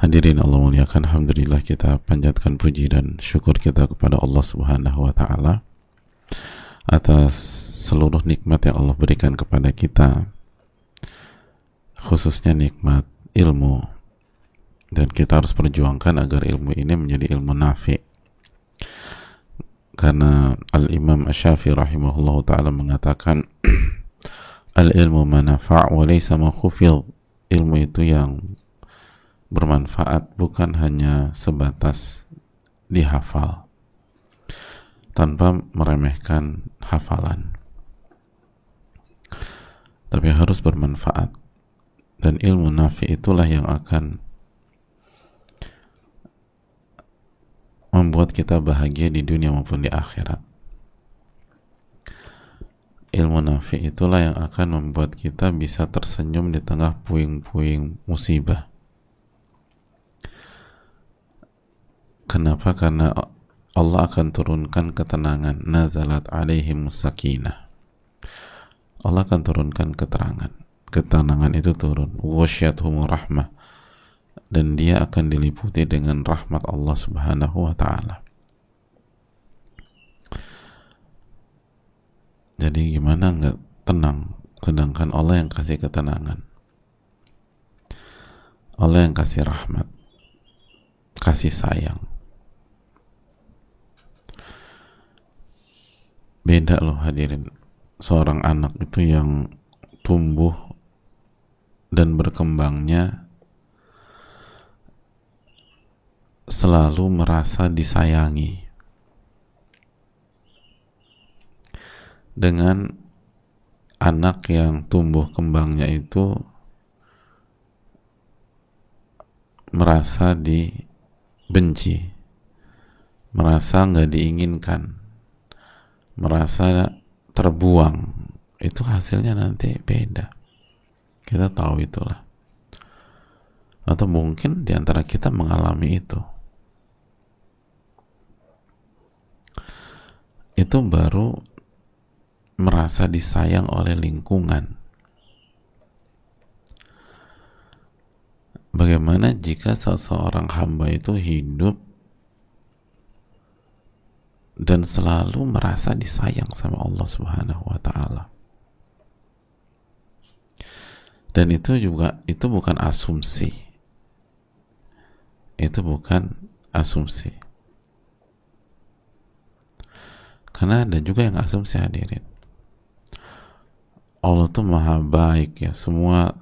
Hadirin Allah muliakan Alhamdulillah kita panjatkan puji dan syukur kita kepada Allah subhanahu wa ta'ala atas seluruh nikmat yang Allah berikan kepada kita khususnya nikmat ilmu. Dan kita harus perjuangkan agar ilmu ini menjadi ilmu nafi. Karena Al-Imam Asyafi rahimahullah ta'ala mengatakan Al-ilmu manafa' wa laysa ilmu itu yang bermanfaat bukan hanya sebatas dihafal tanpa meremehkan hafalan. Tapi harus bermanfaat. Dan ilmu nafi itulah yang akan membuat kita bahagia di dunia maupun di akhirat. Ilmu nafi itulah yang akan membuat kita bisa tersenyum di tengah puing-puing musibah Kenapa? Karena Allah akan turunkan ketenangan. Nazalat alaihim sakinah. Allah akan turunkan keterangan. Ketenangan itu turun. Wasyathumur rahmah. Dan dia akan diliputi dengan rahmat Allah subhanahu wa ta'ala. Jadi gimana nggak tenang sedangkan Allah yang kasih ketenangan. Allah yang kasih rahmat, kasih sayang. Beda loh hadirin. Seorang anak itu yang tumbuh dan berkembangnya selalu merasa disayangi. Dengan anak yang tumbuh kembangnya itu merasa dibenci merasa nggak diinginkan merasa terbuang. Itu hasilnya nanti beda. Kita tahu itulah. Atau mungkin di antara kita mengalami itu. Itu baru merasa disayang oleh lingkungan. Bagaimana jika seseorang hamba itu hidup dan selalu merasa disayang sama Allah Subhanahu wa taala. Dan itu juga itu bukan asumsi. Itu bukan asumsi. Karena ada juga yang asumsi hadirin. Allah tuh maha baik ya, semua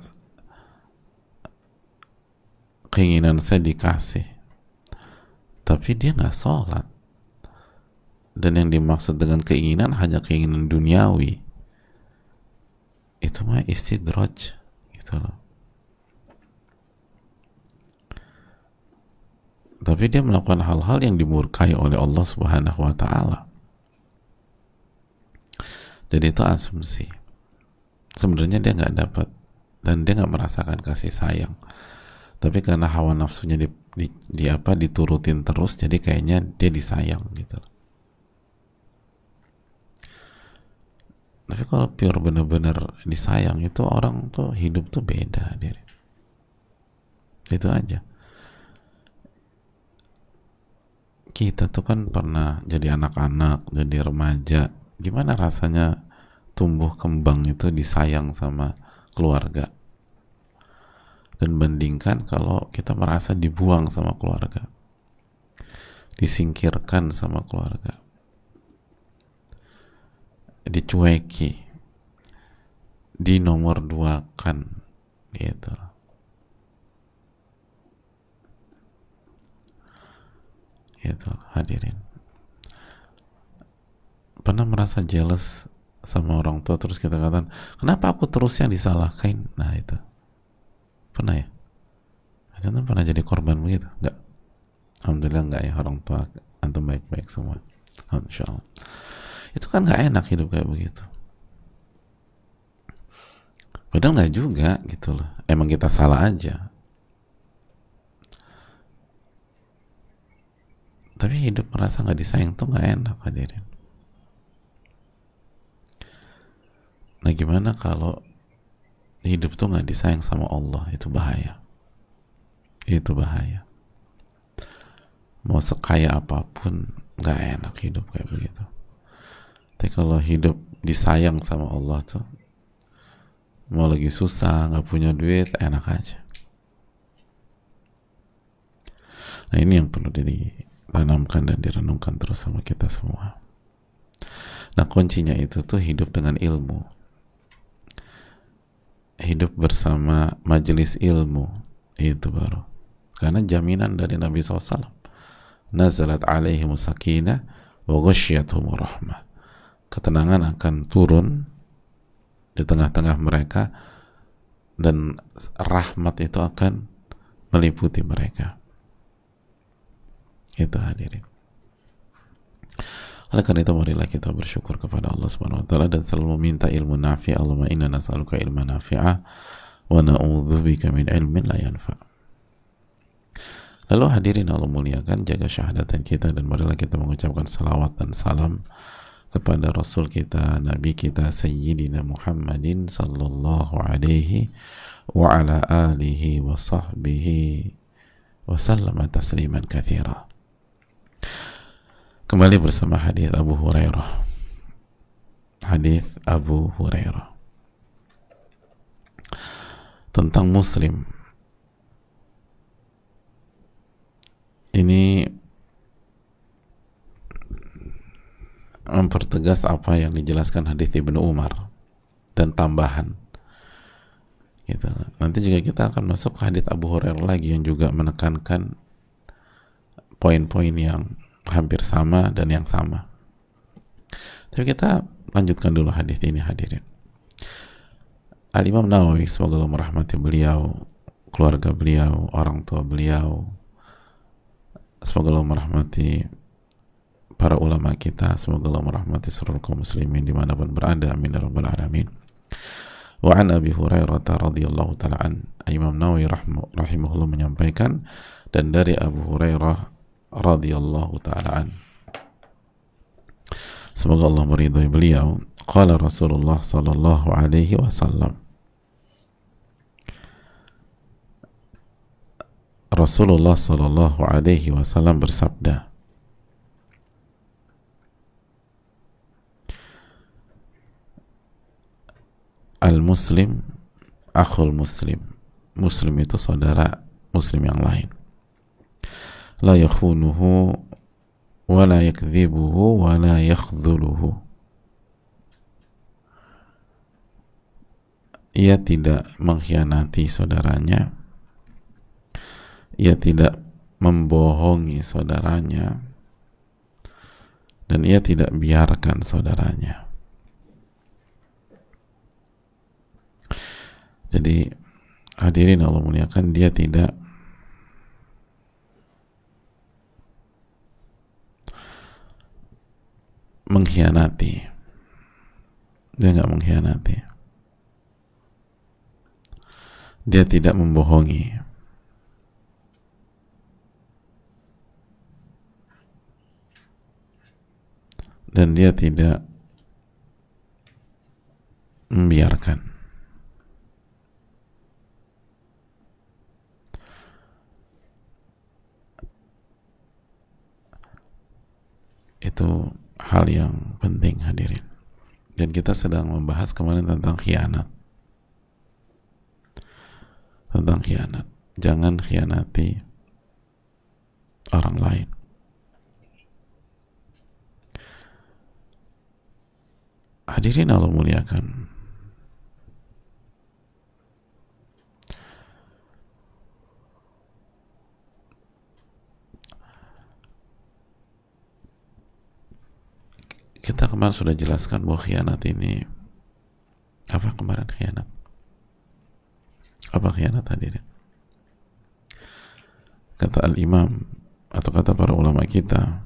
keinginan saya dikasih. Tapi dia nggak sholat dan yang dimaksud dengan keinginan hanya keinginan duniawi. Itu mah istidraj gitu loh. Tapi dia melakukan hal-hal yang dimurkai oleh Allah subhanahu wa ta'ala. Jadi itu asumsi. Sebenarnya dia nggak dapat. Dan dia nggak merasakan kasih sayang. Tapi karena hawa nafsunya di, di, di apa diturutin terus jadi kayaknya dia disayang gitu tapi kalau pure bener-bener disayang itu orang tuh hidup tuh beda diri itu aja. Kita tuh kan pernah jadi anak-anak jadi remaja. Gimana rasanya tumbuh kembang itu disayang sama keluarga? Dan bandingkan kalau kita merasa dibuang sama keluarga. Disingkirkan sama keluarga dicueki. Di nomor dua kan gitu. Gitu hadirin. Pernah merasa jealous sama orang tua terus kita katakan kenapa aku terus yang disalahkan nah itu. Pernah ya? Jangan pernah jadi korban begitu? Enggak Alhamdulillah enggak ya orang tua antum baik-baik semua. Allah. Itu kan nggak enak hidup kayak begitu. Padahal nggak juga gitu loh. Emang kita salah aja. Tapi hidup merasa nggak disayang tuh nggak enak hadirin. Nah gimana kalau hidup tuh nggak disayang sama Allah itu bahaya. Itu bahaya. Mau sekaya apa pun nggak enak hidup kayak begitu. Tapi kalau hidup disayang sama Allah tuh mau lagi susah nggak punya duit enak aja. Nah ini yang perlu ditanamkan dan direnungkan terus sama kita semua. Nah kuncinya itu tuh hidup dengan ilmu hidup bersama majelis ilmu itu baru karena jaminan dari Nabi SAW nazalat alaihi sakinah wa ghasyiyatuhum rahmah ketenangan akan turun di tengah-tengah mereka dan rahmat itu akan meliputi mereka itu hadirin oleh karena itu marilah kita bersyukur kepada Allah Subhanahu wa taala dan selalu meminta ilmu nafi. Allahumma inna nas'aluka ilman nafi'a wa na'udzubika min ilmin la yanfa. Lalu hadirin Allah muliakan jaga syahadatan kita dan marilah kita mengucapkan salawat dan salam kepada Rasul kita, Nabi kita Sayyidina Muhammadin sallallahu alaihi wa ala alihi wa sahbihi wa sallama tasliman kathira. Kembali bersama hadis Abu Hurairah. Hadis Abu Hurairah tentang Muslim. Ini mempertegas apa yang dijelaskan hadis Ibnu Umar dan tambahan. Gitu. Nanti juga kita akan masuk ke hadis Abu Hurairah lagi yang juga menekankan poin-poin yang hampir sama dan yang sama. Tapi kita lanjutkan dulu hadis ini hadirin. Al Imam Nawawi semoga Allah merahmati beliau, keluarga beliau, orang tua beliau. Semoga Allah merahmati para ulama kita, semoga Allah merahmati seluruh kaum muslimin di mana pun berada. Amin ya rabbal alamin. Wa an Abi Hurairah radhiyallahu taala an Imam Nawawi rahimahullah menyampaikan dan dari Abu Hurairah radhiyallahu taala an. Semoga Allah meridhai beliau. Qala Rasulullah sallallahu alaihi wasallam. Rasulullah sallallahu alaihi wasallam bersabda, Al-Muslim akhul Muslim. Muslim itu saudara Muslim yang lain. La yakhunuhu wa la yakdhibuhu wa la yakhdhuluhu. Ia tidak mengkhianati saudaranya. Ia tidak membohongi saudaranya. Dan ia tidak biarkan saudaranya jadi hadirin Allah muliakan dia tidak mengkhianati. Dia nggak mengkhianati. Dia tidak membohongi. Dan dia tidak membiarkan itu hal yang penting hadirin. Dan kita sedang membahas kemarin tentang khianat. Tentang khianat. Jangan khianati orang lain. Hadirin Allah muliakan kita kemarin sudah jelaskan bahwa khianat ini apa kemarin khianat? Apa khianat hadirin? Kata al-imam atau kata para ulama kita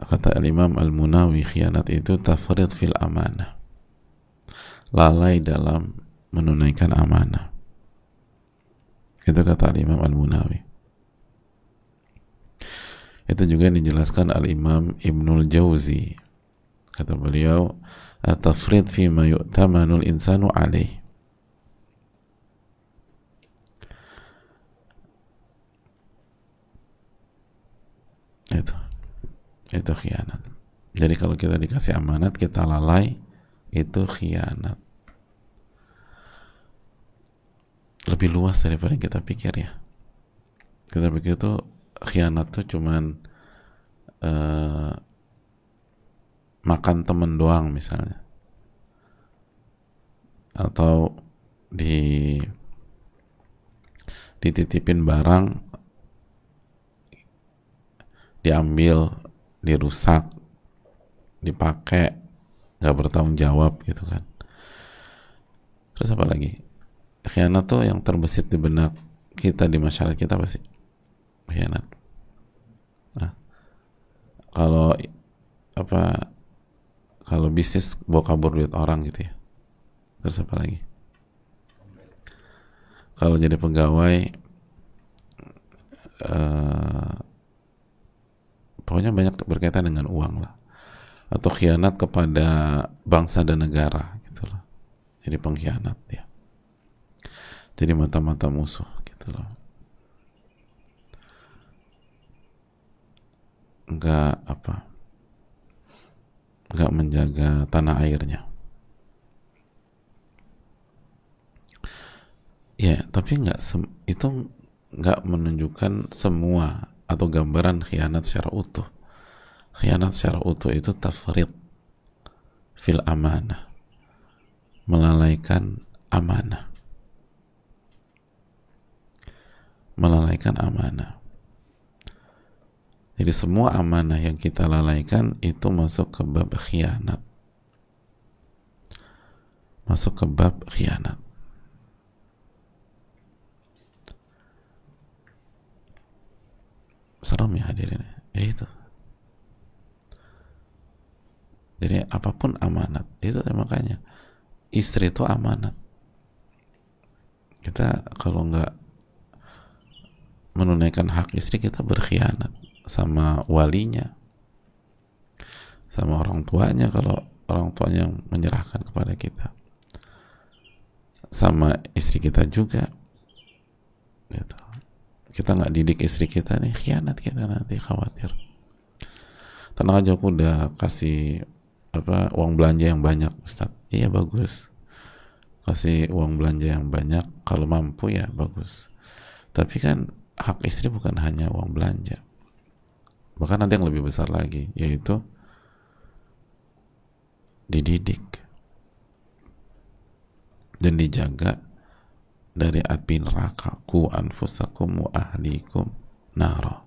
kata Imam Al-Munawi khianat itu tafrid fil amanah. Lalai dalam menunaikan amanah. Itu kata Imam Al-Munawi itu juga dijelaskan Al-Imam Ibnul Jauzi. Kata beliau at-tafrid fi ma yu'tamanul insanu alaih itu. Itu khianat. Jadi kalau kita dikasih amanat kita lalai itu khianat. Lebih luas daripada yang kita pikir ya. Kita pikir itu khianat tuh cuman uh, makan temen doang misalnya. Atau di dititipin barang diambil dirusak dipakai nggak bertanggung jawab gitu kan. Terus apa lagi? Khianat tuh yang terbesit di benak kita di masyarakat kita pasti khianat nah, kalau apa kalau bisnis bawa kabur duit orang gitu ya. Terus apa lagi? Kalau jadi pegawai uh, pokoknya banyak berkaitan dengan uang lah. Atau khianat kepada bangsa dan negara gitu loh jadi pengkhianat ya. Jadi mata-mata musuh gitu loh enggak apa enggak menjaga tanah airnya. Ya tapi enggak itu enggak menunjukkan semua atau gambaran khianat secara utuh. Khianat secara utuh itu tafrid fil amanah melalaikan amanah. Melalaikan amanah jadi semua amanah yang kita lalaikan itu masuk ke bab khianat. Masuk ke bab khianat. Serem ya hadirin ya? Itu. Jadi apa pun amanat itu makanya. Istri itu amanat. Kita kalau nggak menunaikan hak istri kita berkhianat sama walinya sama orang tuanya kalau orang tuanya yang menyerahkan kepada kita. Sama istri kita juga gitu. Kita nggak didik istri kita nih khianat kita nanti khawatir. Tenang aja aku udah kasih apa uang belanja yang banyak Ustaz iya bagus. Kasih uang belanja yang banyak kalau mampu ya bagus. Tapi kan hak istri bukan hanya uang belanja bahkan ada yang lebih besar lagi yaitu dididik dan dijaga dari api neraka. Ku anfusakum wa ahlikum nara.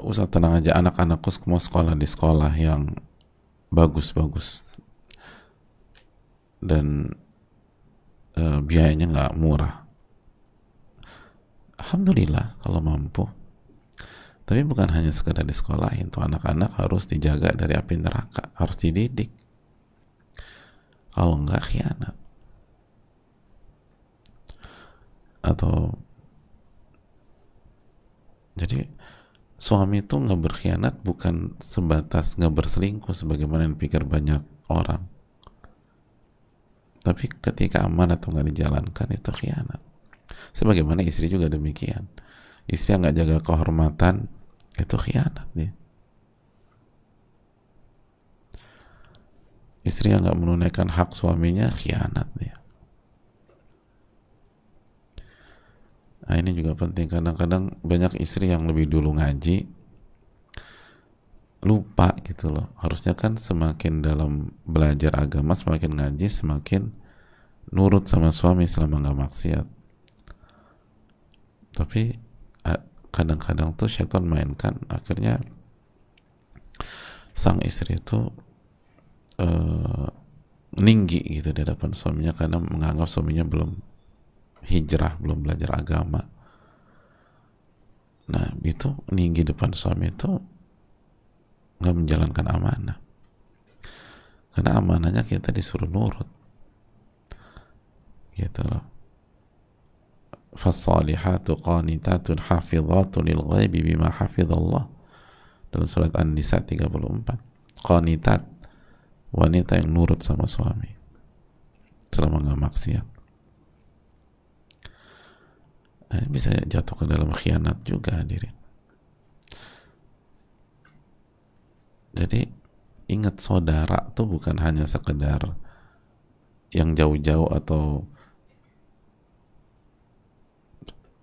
Usah tenang aja anak-anakku semua sekolah di sekolah yang bagus-bagus. Dan uh, biayanya nggak murah. Alhamdulillah kalau mampu. Tapi bukan hanya sekedar di sekolah itu anak-anak harus dijaga dari api neraka harus dididik. Kalau enggak khianat. Atau jadi suami itu nggak berkhianat bukan sebatas nggak berselingkuh sebagaimana yang pikir banyak orang tapi ketika aman atau nggak dijalankan itu khianat. Sebagaimana istri juga demikian. Istri yang nggak jaga kehormatan itu khianat dia. Istri yang nggak menunaikan hak suaminya khianat dia. Nah ini juga penting. Kadang-kadang banyak istri yang lebih dulu ngaji lupa gitu loh. Harusnya kan semakin dalam belajar agama semakin ngaji semakin nurut sama suami selama nggak maksiat. Tapi kadang-kadang tuh syaitan mainkan akhirnya sang istri itu uh, ninggi gitu di hadapan suaminya karena menganggap suaminya belum hijrah belum belajar agama. Nah itu tinggi depan suami itu nggak menjalankan amanah. Karena amanahnya kita disuruh nurut. Gitu loh. Fasalihatu qanitatun hafizatun lil ghaibi bima hafizallah. Dalam surat An-Nisa 34 qanitat wanita yang nurut sama suami. Selama nggak maksiat. Nah, bisa jatuh ke dalam khianat juga hadirin jadi ingat saudara tuh bukan hanya sekedar yang jauh-jauh atau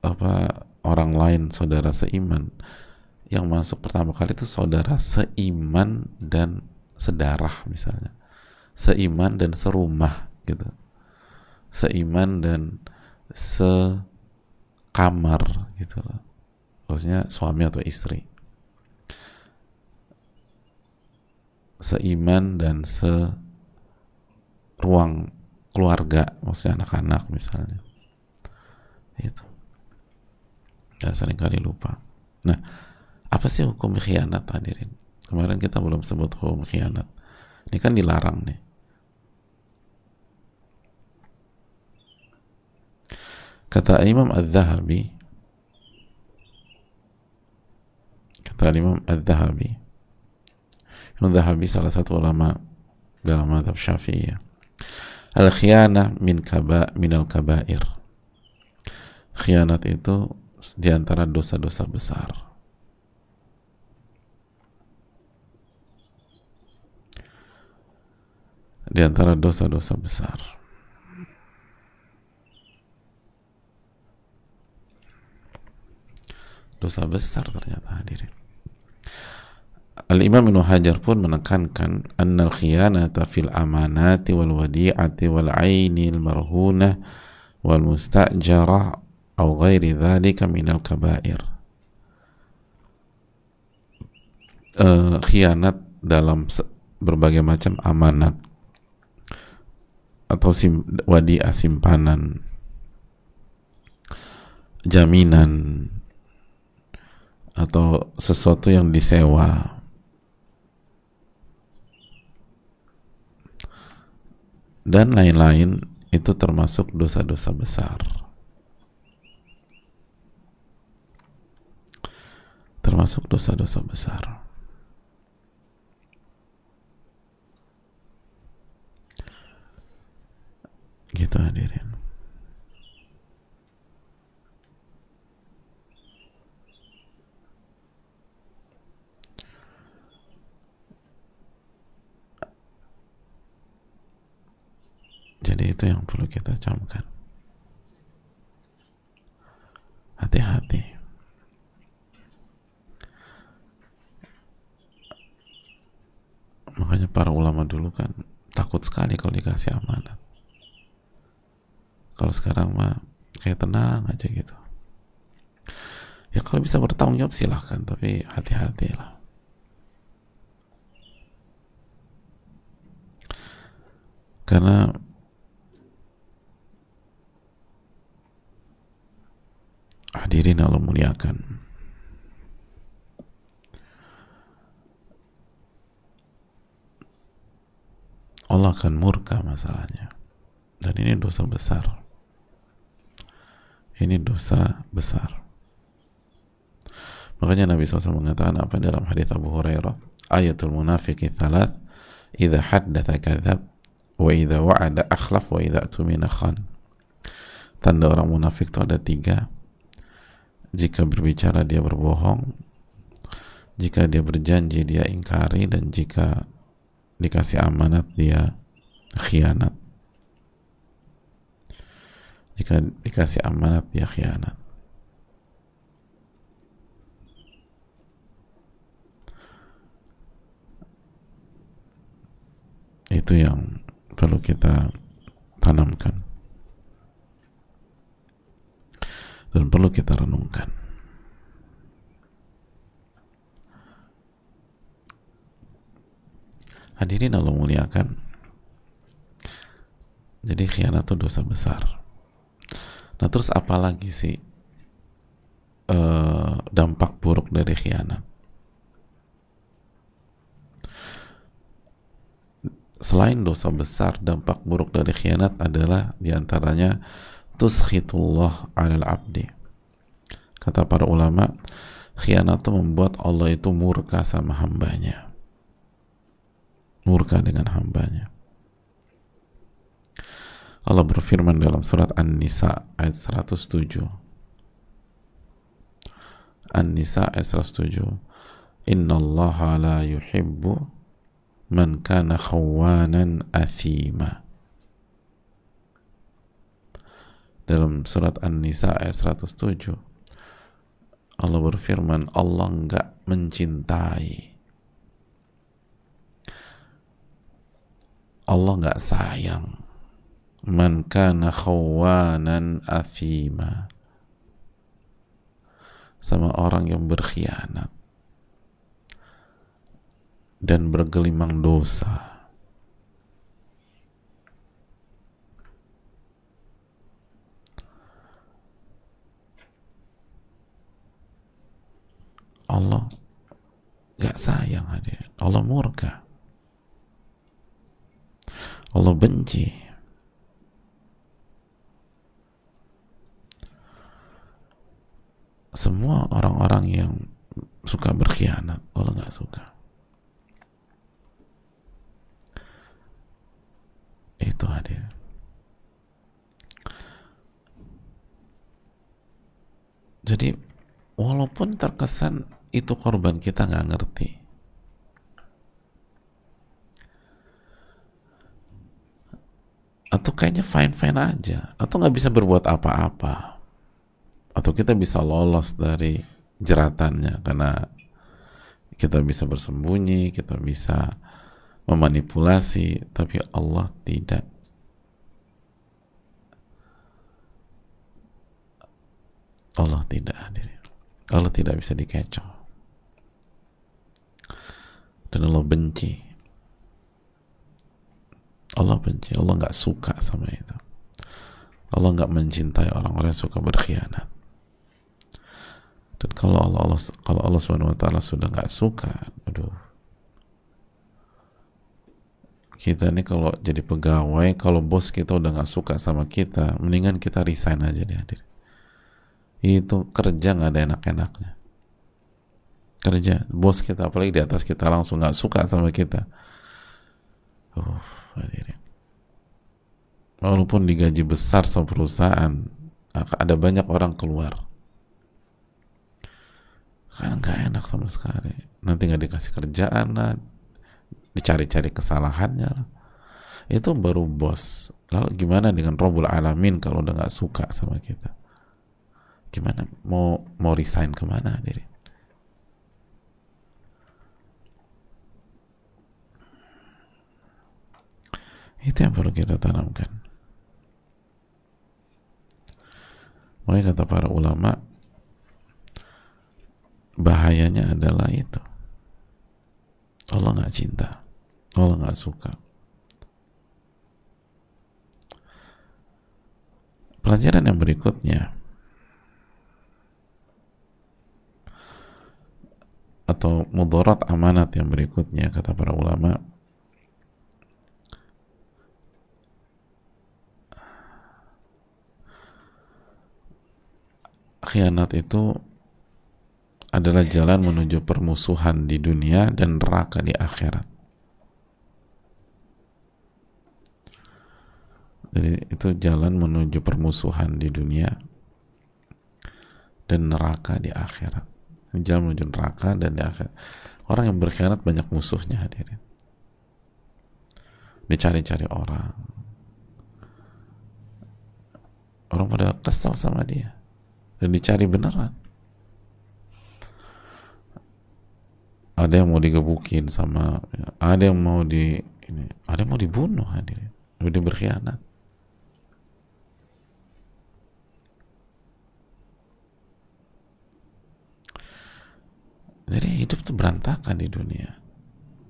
apa orang lain saudara seiman. Yang masuk pertama kali itu saudara seiman dan sedarah misalnya. Seiman dan serumah gitu. Seiman dan sekamar gitu loh. Maksudnya suami atau istri seiman dan se ruang keluarga maksudnya anak-anak misalnya. Itu. Ya sering kali lupa. Nah apa sih hukum khianat hadirin? Kemarin kita belum sebut hukum khianat. Ini kan dilarang nih. Kata Imam Az-Zahabi kata Imam Az-Zahabi Imam Az-Zahabi salah satu ulama dalam madhab syafi'iyah al khianah min kaba min al kabair khianat itu di antara dosa-dosa besar. Di antara dosa-dosa besar. Dosa besar ternyata hadirin. Al-Imam Ibn Hajar pun menekankan annal khiyanata fil amanati wal wadi'ati wal aini al marhunah wal mustajara atau ghairi dzalika minal kabair. Uh, khianat dalam berbagai macam amanat atau sim, wadiah simpanan jaminan atau sesuatu yang disewa dan lain-lain itu termasuk dosa-dosa besar termasuk dosa-dosa besar. Gitu hadirin. Jadi itu yang perlu kita camkan. Hati-hati. makanya para ulama dulu kan takut sekali kalau dikasih amanat kalau sekarang mah kayak tenang aja gitu ya kalau bisa bertanggung jawab silahkan tapi hati-hati lah karena hadirin Allah muliakan. Allah akan murka masalahnya. Dan ini dosa besar. Ini dosa besar. Makanya Nabi SAW mengatakan apa dalam hadis Abu Hurairah ayatul munafiqi thalath idha haddatha kadhab wa idha wa'ada akhlaf wa idha tumina khan. Tanda orang munafik itu ada tiga jika berbicara dia berbohong jika dia berjanji dia ingkari dan jika dikasih amanat dia khianat. Jika dikasih amanat dia khianat. Itu yang perlu kita tanamkan dan perlu kita renungkan Hadirin Allah muliakan. Jadi khianat itu dosa besar. Nah terus apa lagi sih uh, dampak buruk dari khianat? Selain dosa besar, dampak buruk dari khianat adalah di antaranya tuskhitullah alal abdi. Kata para ulama, khianat itu membuat Allah itu murka sama hambanya. Murka dengan hambanya. Allah berfirman dalam surat An-Nisa ayat 107. An-Nisa ayat 107. Inna Allah la yuhibbu man kana khawanan athima. Dalam surat An-Nisa ayat 107. Allah berfirman, Allah enggak mencintai. Allah enggak sayang. Man kana khawanan athima. Sama orang yang berkhianat dan bergelimang dosa Allah gak sayang hadir Allah murka. Allah benci. Semua orang-orang yang suka berkhianat Allah nggak suka. Itu hadir. Jadi walaupun terkesan itu korban kita nggak ngerti atau kayaknya fine fine aja atau nggak bisa berbuat apa-apa atau kita bisa lolos dari jeratannya karena kita bisa bersembunyi, kita bisa memanipulasi, tapi Allah tidak. Allah tidak hadir. Allah tidak bisa dikecoh. Dan Allah benci. Allah benci. Allah nggak suka sama itu. Allah nggak mencintai orang-orang yang suka berkhianat. Dan kalau Allah, Allah kalau Allah Subhanahu wa taala sudah nggak suka aduh. Kita nih kalau jadi pegawai kalau bos kita udah nggak suka sama kita mendingan kita resign aja deh hadir itu kerja nggak ada enak-enaknya. Kerja. Bos kita apalagi di atas kita langsung nggak suka sama kita uh, hadirin. Walaupun digaji besar sama perusahaan ada banyak orang keluar. Kan nggak enak sama sekali. Nanti nggak dikasih kerjaan lah dicari-cari kesalahannya lah. Itu baru bos. Lalu gimana dengan Robul Alamin kalau udah nggak suka sama kita? Gimana? Mau mau resign ke mana diri itu yang perlu kita tanamkan. Makanya kata para ulama bahayanya adalah itu. Allah nggak cinta Allah nggak suka. Pelajaran yang berikutnya atau mudarat amanat yang berikutnya kata para ulama khianat itu adalah jalan menuju permusuhan di dunia dan neraka di akhirat. Jadi itu jalan menuju permusuhan di dunia dan neraka di akhirat. Jalan menuju neraka dan di akhirat. Orang yang berkhianat banyak musuhnya hadirin. Dicari-cari orang. Orang pada kesal sama dia. Dan dicari beneran. Ada yang mau digebukin sama ada yang mau di ini ada yang mau dibunuh hadirin. Udah berkhianat jadi hidup tuh berantakan di dunia.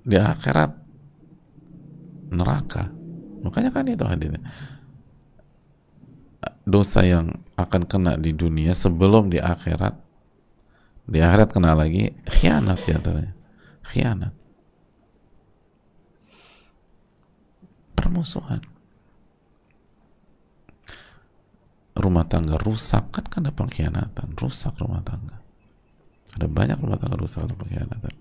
Di akhirat neraka. Makanya kan itu hadirin dosa yang akan kena di dunia sebelum di akhirat di akhirat kena lagi khianat ya antaranya. Khianat. Permusuhan. Rumah tangga rusak. Kan karena pengkhianatan. Rusak rumah tangga. Ada banyak rumah tangga rusak karena pengkhianatan.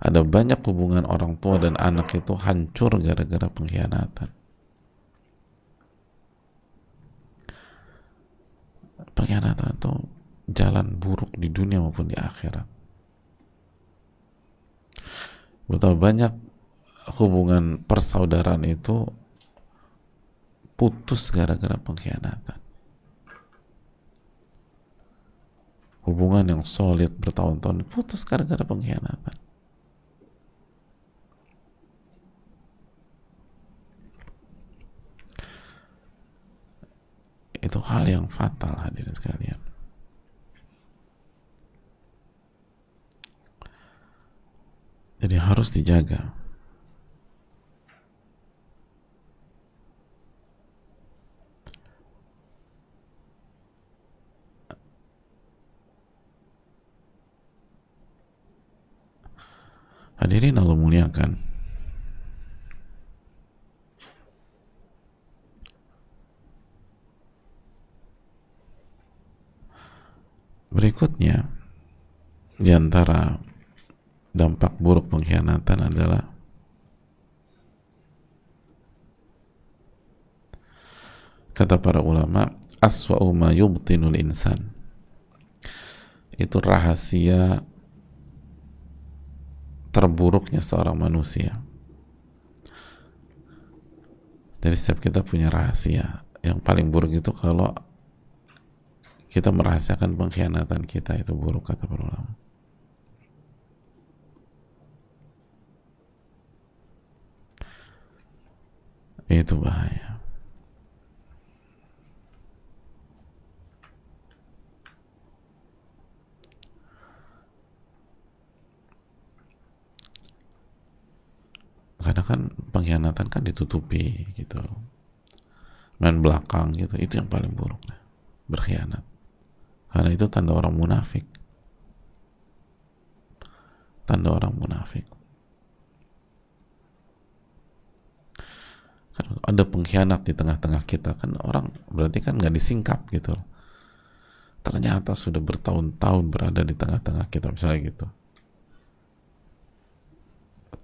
Ada banyak hubungan orang tua dan anak itu hancur gara-gara pengkhianatan pengkhianatan itu jalan buruk di dunia maupun di akhirat. Betapa banyak hubungan persaudaraan itu putus gara-gara pengkhianatan. Hubungan yang solid bertahun-tahun putus gara-gara pengkhianatan itu hal yang fatal hadirin sekalian jadi harus dijaga Hadirin Allah muliakan. Berikutnya, di antara dampak buruk pengkhianatan adalah kata para ulama aswa'u ma yubtinul insan itu rahasia terburuknya seorang manusia. Jadi setiap kita punya rahasia. Yang paling buruk itu kalau kita merahasiakan pengkhianatan kita itu buruk kata para ulama. Itu bahaya. kadang kan pengkhianatan kan ditutupi gitu main belakang gitu itu yang paling buruk berkhianat karena itu tanda orang munafik. Tanda orang munafik. Kan ada pengkhianat di tengah-tengah kita kan orang berarti kan nggak disingkap gitu. Ternyata sudah bertahun-tahun berada di tengah-tengah kita misalnya gitu.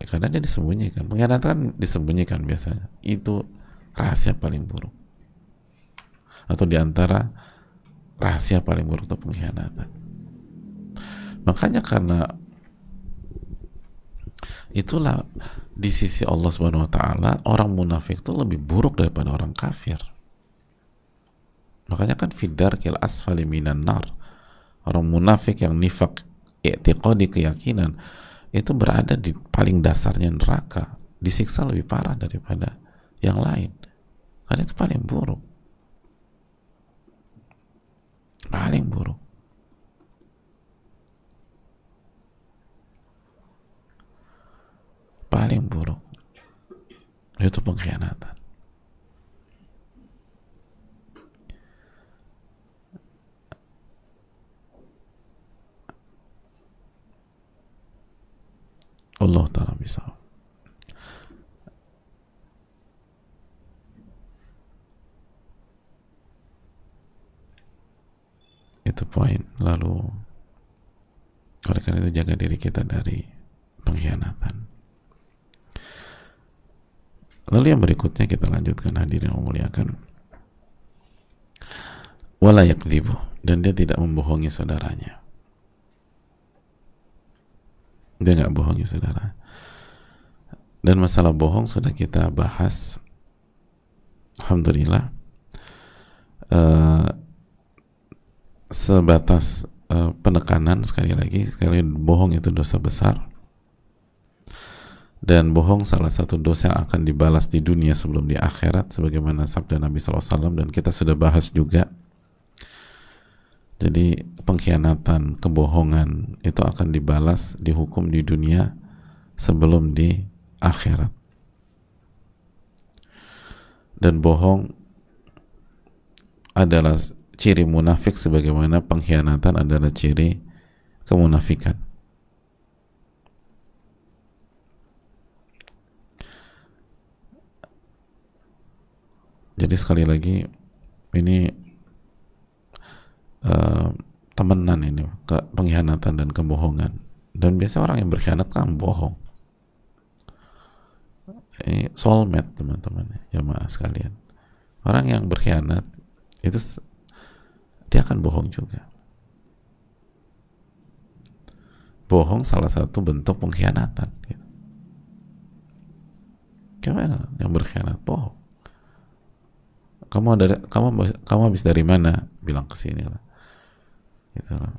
Karena dia disembunyikan. Pengkhianatan kan disembunyikan biasanya. Itu rahasia paling buruk. Atau di antara rahasia paling buruk itu pengkhianatan. Makanya karena itulah di sisi Allah Subhanahu wa taala orang munafik itu lebih buruk daripada orang kafir. Makanya kan fidar kil asfali minan nar orang munafik yang nifak i'tiqadi keyakinan itu berada di paling dasarnya neraka disiksa lebih parah daripada yang lain. Karena itu paling buruk paling buruk. Paling buruk. Itu pengkhianatan. Allah Ta'ala bisa itu poin. Lalu oleh karena itu jaga diri kita dari pengkhianatan. Lalu yang berikutnya kita lanjutkan hadirin memuliakan wala yakdzibu dan dia tidak membohongi saudaranya. Dia nggak bohong ya saudara. Dan masalah bohong sudah kita bahas. Alhamdulillah. Uh, sebatas uh, penekanan sekali lagi sekali bohong itu dosa besar dan bohong salah satu dosa yang akan dibalas di dunia sebelum di akhirat sebagaimana sabda Nabi SAW dan kita sudah bahas juga jadi pengkhianatan, kebohongan itu akan dibalas, dihukum di dunia sebelum di akhirat. Dan bohong adalah ciri munafik sebagaimana pengkhianatan adalah ciri kemunafikan. Jadi sekali lagi ini uh, temenan ini ke pengkhianatan dan kebohongan. Dan biasa orang yang berkhianat kan bohong. Ini soulmate teman-teman ya maaf sekalian. Orang yang berkhianat itu dia akan bohong juga. Bohong salah satu bentuk pengkhianatan. Gitu. Gimana yang berkhianat bohong? kamu ada kamu kamu habis dari mana bilang ke sini lah gitu lah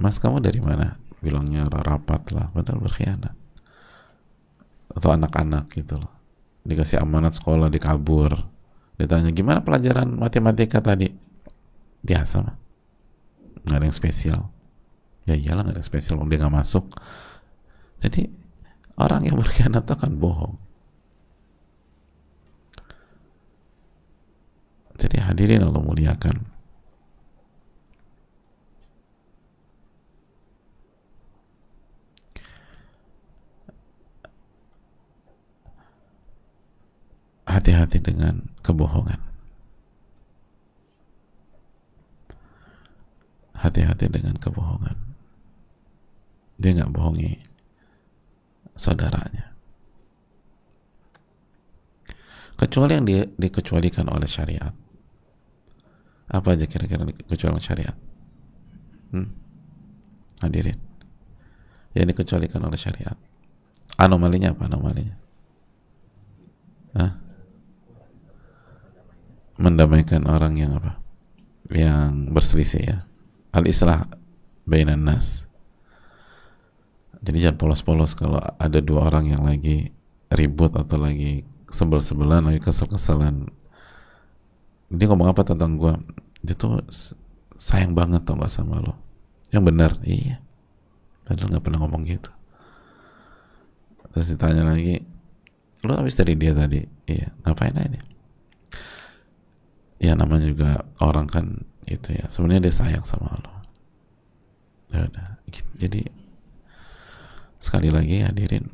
mas kamu dari mana bilangnya rapat lah padahal berkhianat atau anak-anak gitu loh dikasih amanat sekolah dikabur ditanya gimana pelajaran matematika tadi? Biasa mah nggak ada yang spesial. Ya iyalah nggak ada yang spesial dia nggak masuk. Jadi orang yang berkhianat akan bohong. Jadi hadirin Allah muliakan. Hati-hati dengan kebohongan. Hati-hati dengan kebohongan. Dia nggak bohongi saudaranya. Kecuali yang di, dikecualikan oleh syariat. Apa aja kira-kira kecuali syariat? Hmm? Hadirin. Yang dikecualikan oleh syariat. Anomalinya apa anomalinya? Hah? Mendamaikan orang yang apa? Yang berselisih ya. Al-islah bainan nas. Jadi jangan polos-polos kalau ada dua orang yang lagi ribut atau lagi sebel-sebelan lagi kesel-keselan. Dia ngomong apa tentang gue dia tuh sayang banget tau gak sama lo. Yang benar? Iya. Padahal nggak pernah ngomong gitu. Terus ditanya lagi lo habis dari dia tadi? Iya. Ngapain aja ya namanya juga orang kan itu ya. Sebenarnya dia sayang sama lo ya udah jadi sekali lagi hadirin.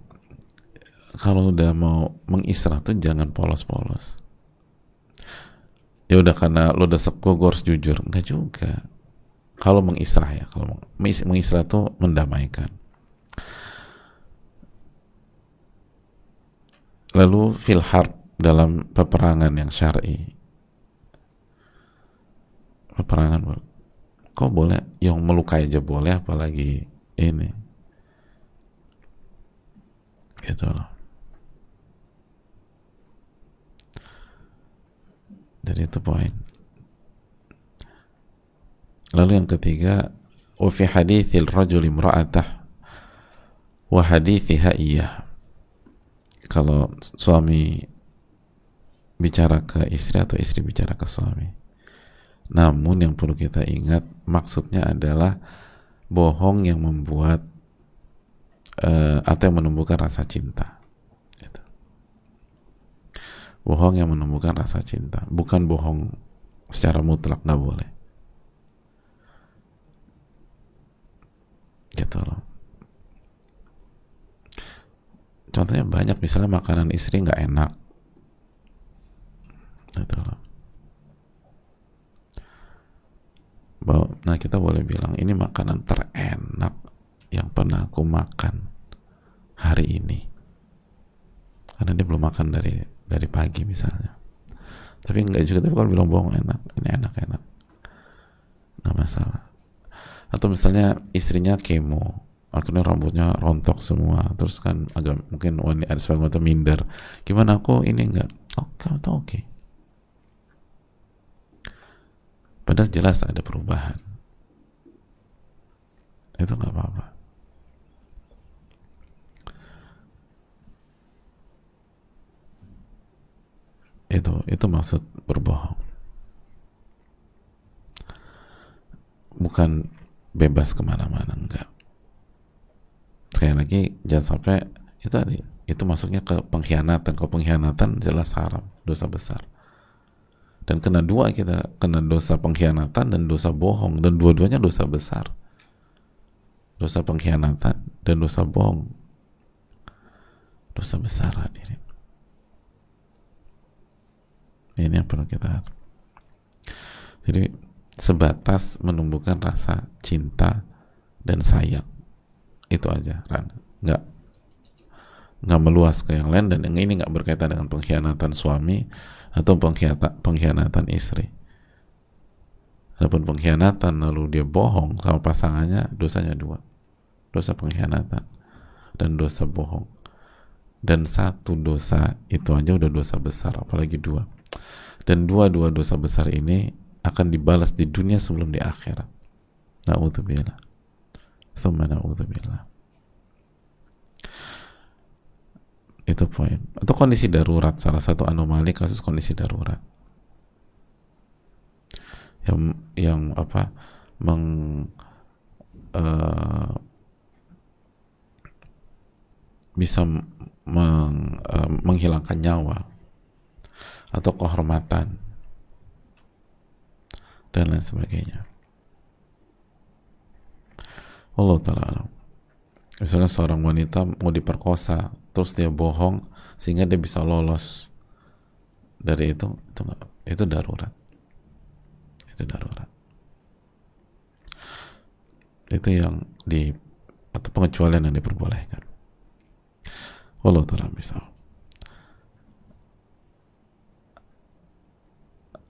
Kalau udah mau mengisra tuh jangan polos-polos. Ya udah karena lo udah seko gue harus jujur. Enggak juga. Kalau mengisrah ya kalau mengisrah itu mendamaikan. Lalu fil harb dalam peperangan yang syar'i peperangan kok boleh yang melukai aja boleh apalagi ini gitu loh Jadi itu poin. Lalu yang ketiga, wa fi hadithil rajul imra'atah wa hadithiha iya. Kalau suami bicara ke istri atau istri bicara ke suami. Namun yang perlu kita ingat maksudnya adalah bohong yang membuat uh, atau yang menumbuhkan rasa cinta. Bohong yang menumbuhkan rasa cinta. Bukan bohong secara mutlak nggak boleh. Gitu loh. Contohnya banyak misalnya makanan istri nggak enak. Gitu loh nah kita boleh bilang ini makanan terenak yang pernah aku makan hari ini. Karena dia belum makan dari dari pagi misalnya. Tapi enggak juga tapi kalau bilang bohong enak. Ini enak enak. Nggak masalah. Atau misalnya istrinya kemo. Akhirnya rambutnya rontok semua. Terus kan agak mungkin wanita ada sebagian minder. Gimana aku ini enggak? Oh kamu oke. okay. Padahal jelas ada perubahan. Itu nggak apa-apa. Itu itu maksud berbohong. Bukan bebas ke mana-mana enggak. Sekali lagi jangan sampai itu tadi itu masuknya ke pengkhianatan. Ke pengkhianatan jelas haram dosa besar dan kena dua kita kena dosa pengkhianatan dan dosa bohong. Dan dua-duanya dosa besar. Dosa pengkhianatan dan dosa bohong. Dosa besar hadirin. Ini yang perlu kita jadi sebatas menumbuhkan rasa cinta dan sayang. Itu aja Ran. Nggak nggak meluas ke yang lain dan yang ini nggak berkaitan dengan pengkhianatan suami atau pengkhianatan pengkhianatan istri Adapun pengkhianatan lalu dia bohong sama pasangannya dosanya dua dosa pengkhianatan dan dosa bohong dan satu dosa itu aja udah dosa besar apalagi dua dan dua-dua dosa besar ini akan dibalas di dunia sebelum di akhirat. Na'udzubillah. Thumma na'udzubillah. Itu poin. Atau kondisi darurat, salah satu anomali kasus kondisi darurat. Yang yang apa? meng uh, bisa meng, uh, menghilangkan nyawa atau kehormatan dan lain sebagainya. Allah taala Misalnya seorang wanita mau diperkosa, terus dia bohong sehingga dia bisa lolos dari itu, itu gak, itu darurat. Itu darurat. Itu yang di atau pengecualian yang diperbolehkan. Allah taala misal.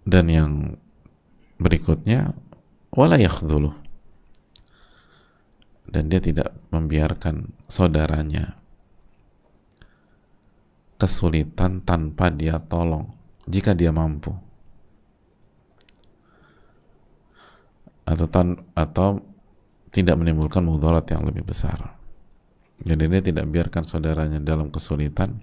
Dan yang berikutnya wala yakhdhulu dan dia tidak membiarkan saudaranya kesulitan tanpa dia tolong jika dia mampu atau tan atau tidak menimbulkan mudarat yang lebih besar jadi dia tidak biarkan saudaranya dalam kesulitan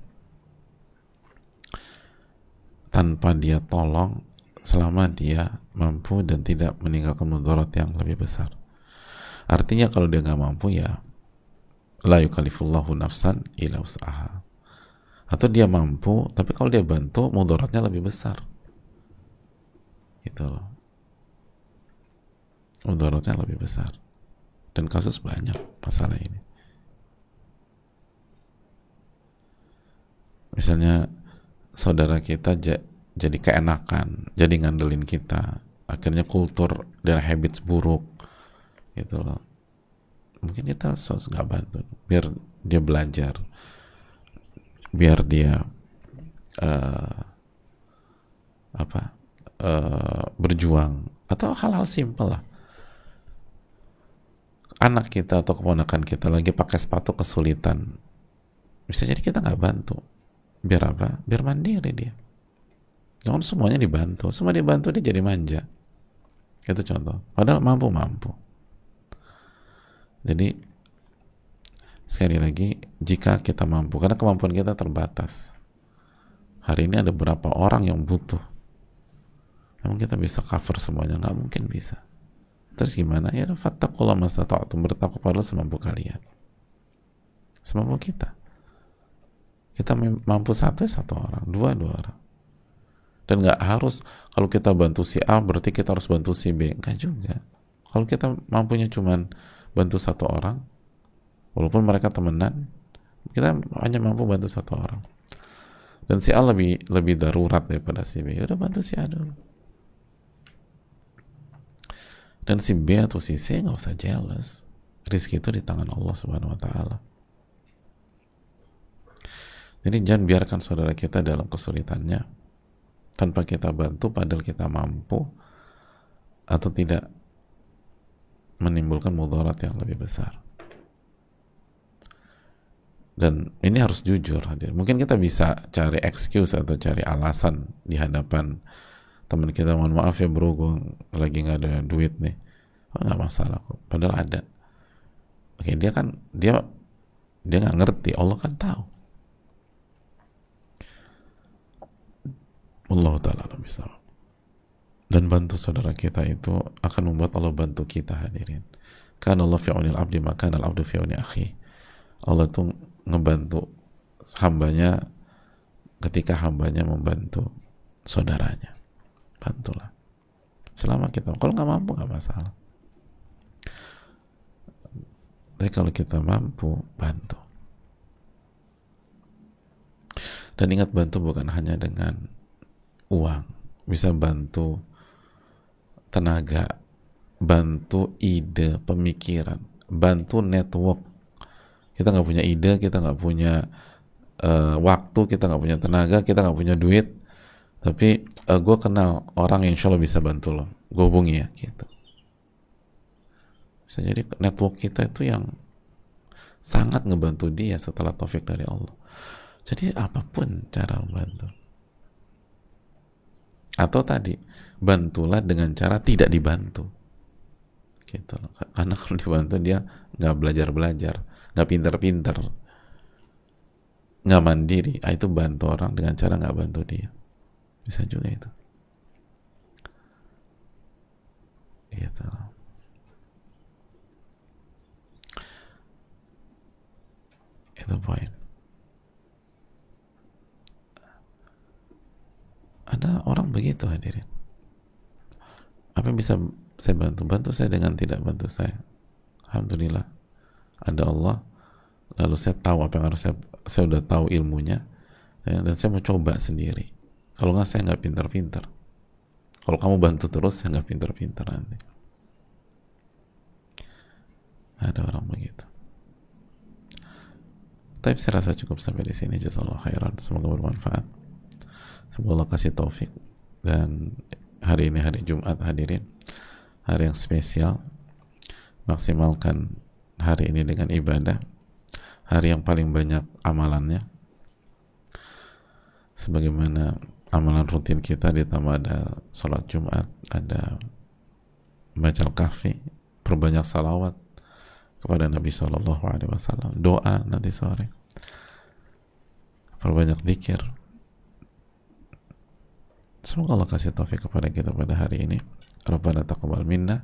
tanpa dia tolong selama dia mampu dan tidak meninggalkan mudarat yang lebih besar. Artinya kalau dia nggak mampu ya la yukalifullahu nafsan ila usaha. Atau dia mampu, tapi kalau dia bantu mudaratnya lebih besar. Gitu loh. Mudaratnya lebih besar. Dan kasus banyak masalah ini. Misalnya saudara kita jadi keenakan, jadi ngandelin kita. Akhirnya kultur dan habits buruk gitu loh. Mungkin kita harus nggak bantu, biar dia belajar, biar dia uh, apa uh, berjuang atau hal-hal simpel lah. Anak kita atau keponakan kita lagi pakai sepatu kesulitan, bisa jadi kita nggak bantu. Biar apa? Biar mandiri dia Jangan semuanya dibantu. Semua dibantu dia jadi manja. Itu contoh. Padahal mampu-mampu. Jadi sekali lagi jika kita mampu karena kemampuan kita terbatas. Hari ini ada berapa orang yang butuh? Emang kita bisa cover semuanya? Nggak mungkin bisa. Terus gimana? Ya fattakullah mastata'tum bertakwa semampu kalian. Semampu kita. Kita mampu satu ya satu orang. Dua dua orang. Dan nggak harus kalau kita bantu si A berarti kita harus bantu si B. Enggak juga. Kalau kita mampunya cuman bantu satu orang walaupun mereka temenan kita hanya mampu bantu satu orang. Dan si A lebih lebih darurat daripada si B. Udah bantu si A dulu. Dan si B atau si C nggak usah jealous. Rizki itu di tangan Allah subhanahu wa ta'ala. Jadi jangan biarkan saudara kita dalam kesulitannya. Tanpa kita bantu padahal kita mampu atau tidak menimbulkan mudarat yang lebih besar dan ini harus jujur hadir. Mungkin kita bisa cari excuse atau cari alasan di hadapan teman kita. Mohon maaf ya bro gue lagi nggak ada duit nih. Oh, nggak masalah kok. Padahal ada. Oke dia kan dia dia nggak ngerti. Allah kan tahu. Allah Ta'ala bisa dan bantu saudara kita itu akan membuat Allah bantu kita hadirin. Kan Allah fi'unil abdi maka al abdu akhi. Allah tuh ngebantu hambanya ketika hambanya membantu saudaranya. Bantulah. Selama kita. Kalau nggak mampu nggak masalah. Tapi kalau kita mampu bantu. Dan ingat bantu bukan hanya dengan uang. Bisa bantu tenaga bantu ide pemikiran bantu network kita nggak punya ide kita nggak punya uh, waktu kita nggak punya tenaga kita nggak punya duit. Tapi uh, eh, gue kenal orang yang insya Allah bisa bantu lo. Gue hubungi ya gitu. Bisa jadi network kita itu yang sangat ngebantu dia setelah taufik dari Allah. Jadi apa pun cara membantu atau tadi bantulah dengan cara tidak dibantu. Gitu loh. karena kalau dibantu dia nggak belajar belajar nggak pinter pinter nggak mandiri. Ah, itu bantu orang dengan cara nggak bantu dia. Bisa juga itu. Gitu. Itu poin. Ada orang begitu hadirin. Apa yang bisa saya bantu? Bantu saya dengan tidak bantu saya. Alhamdulillah ada Allah lalu saya tahu apa yang harus saya saya udah tahu ilmunya ya, dan saya mau coba sendiri. Kalau nggak saya nggak pinter-pinter kalau kamu bantu terus saya nggak pinter-pinter nanti. Ada orang begitu. Tapi saya rasa cukup sampai di sini. Jazakallah khairan. Semoga bermanfaat. Semoga Allah kasih taufik. Dan hari ini hari Jumat hadirin hari yang spesial. Maksimalkan hari ini dengan ibadah hari yang paling banyak amalannya. Sebagaimana amalan rutin kita ditambah ada sholat Jumat ada baca kafi perbanyak salawat kepada Nabi Shallallahu Alaihi Wasallam. Doa nanti sore perbanyak zikir. Semoga Allah kasih taufik kepada kita pada hari ini. Rabbana taqabbal minna